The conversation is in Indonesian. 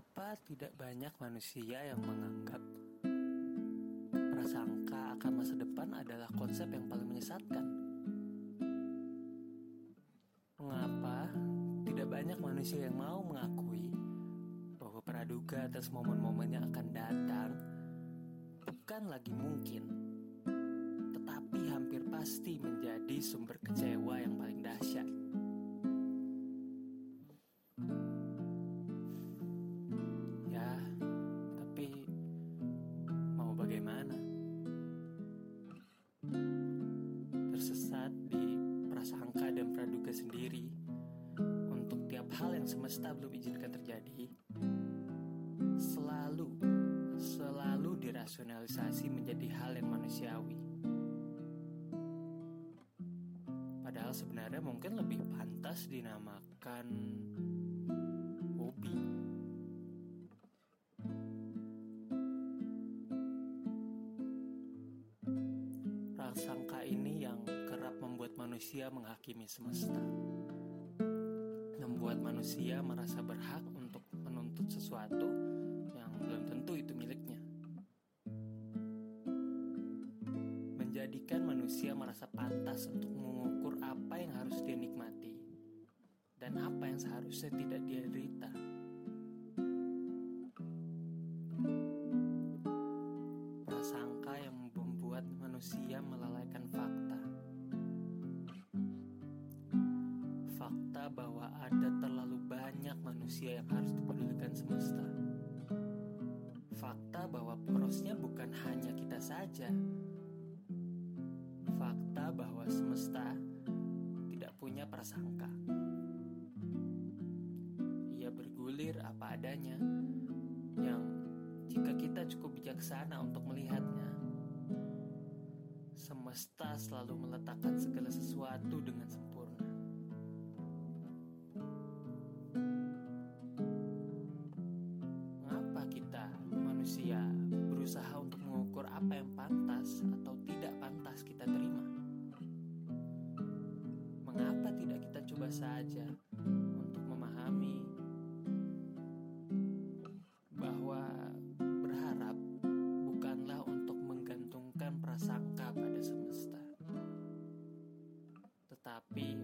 Tidak banyak manusia yang menganggap prasangka akan masa depan adalah konsep yang paling menyesatkan. Mengapa tidak banyak manusia yang mau mengakui bahwa praduga atas momen-momen yang akan datang bukan lagi mungkin, tetapi hampir pasti menjadi sumber kecewa yang paling dan praduga sendiri untuk tiap hal yang semesta belum izinkan terjadi, selalu, selalu dirasionalisasi menjadi hal yang manusiawi. Padahal sebenarnya mungkin lebih pantas dinamakan hobi. Prasangka ini yang manusia menghakimi semesta. Membuat manusia merasa berhak untuk menuntut sesuatu yang belum tentu itu miliknya. Menjadikan manusia merasa pantas untuk mengukur apa yang harus dia nikmati dan apa yang seharusnya tidak dia derita. Ada terlalu banyak manusia yang harus dipedulikan semesta. Fakta bahwa porosnya bukan hanya kita saja. Fakta bahwa semesta tidak punya prasangka. Ia bergulir apa adanya yang jika kita cukup bijaksana untuk melihatnya, semesta selalu meletakkan segala sesuatu dengan saja untuk memahami bahwa berharap bukanlah untuk menggantungkan prasangka pada semesta, tetapi